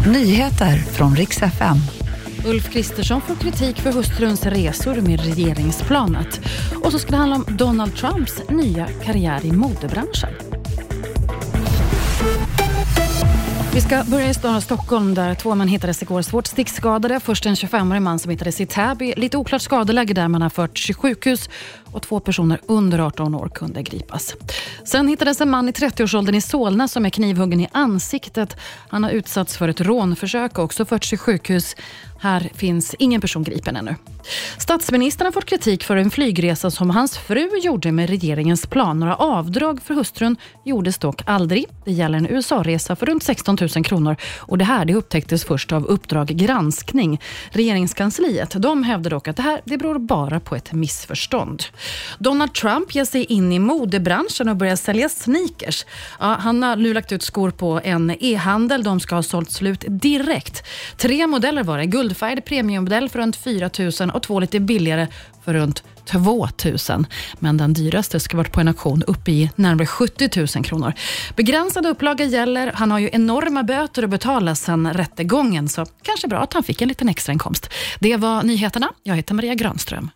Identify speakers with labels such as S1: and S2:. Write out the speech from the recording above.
S1: Nyheter från riks FM.
S2: Ulf Kristersson får kritik för hustruns resor med regeringsplanet. Och så ska det handla om Donald Trumps nya karriär i modebranschen. Vi ska börja i staden Stockholm där två män hittades igår svårt stickskadade. Först en 25-årig man som hittades i Täby. Lite oklart skadeläge där man har förts till sjukhus och två personer under 18 år kunde gripas. Sen hittades en man i 30-årsåldern i Solna som är knivhuggen i ansiktet. Han har utsatts för ett rånförsök och också förts till sjukhus. Här finns ingen person gripen ännu. Statsministern har fått kritik för en flygresa som hans fru gjorde med regeringens plan. Några avdrag för hustrun gjordes dock aldrig. Det gäller en USA-resa för runt 16 000 kronor och det här det upptäcktes först av Uppdrag granskning. Regeringskansliet de hävdar dock att det här det beror bara på ett missförstånd. Donald Trump ger sig in i modebranschen och börjar sälja sneakers. Ja, han har nu lagt ut skor på en e-handel. De ska ha sålt slut direkt. Tre modeller var det. Guldfärgad premiummodell för runt 4 000 och två lite billigare för runt 2 000. Men den dyraste ska varit på en auktion uppe i närmare 70 000 kronor. Begränsad upplaga gäller. Han har ju enorma böter att betala sedan rättegången, så kanske bra att han fick en liten extrainkomst. Det var nyheterna. Jag heter Maria Granström.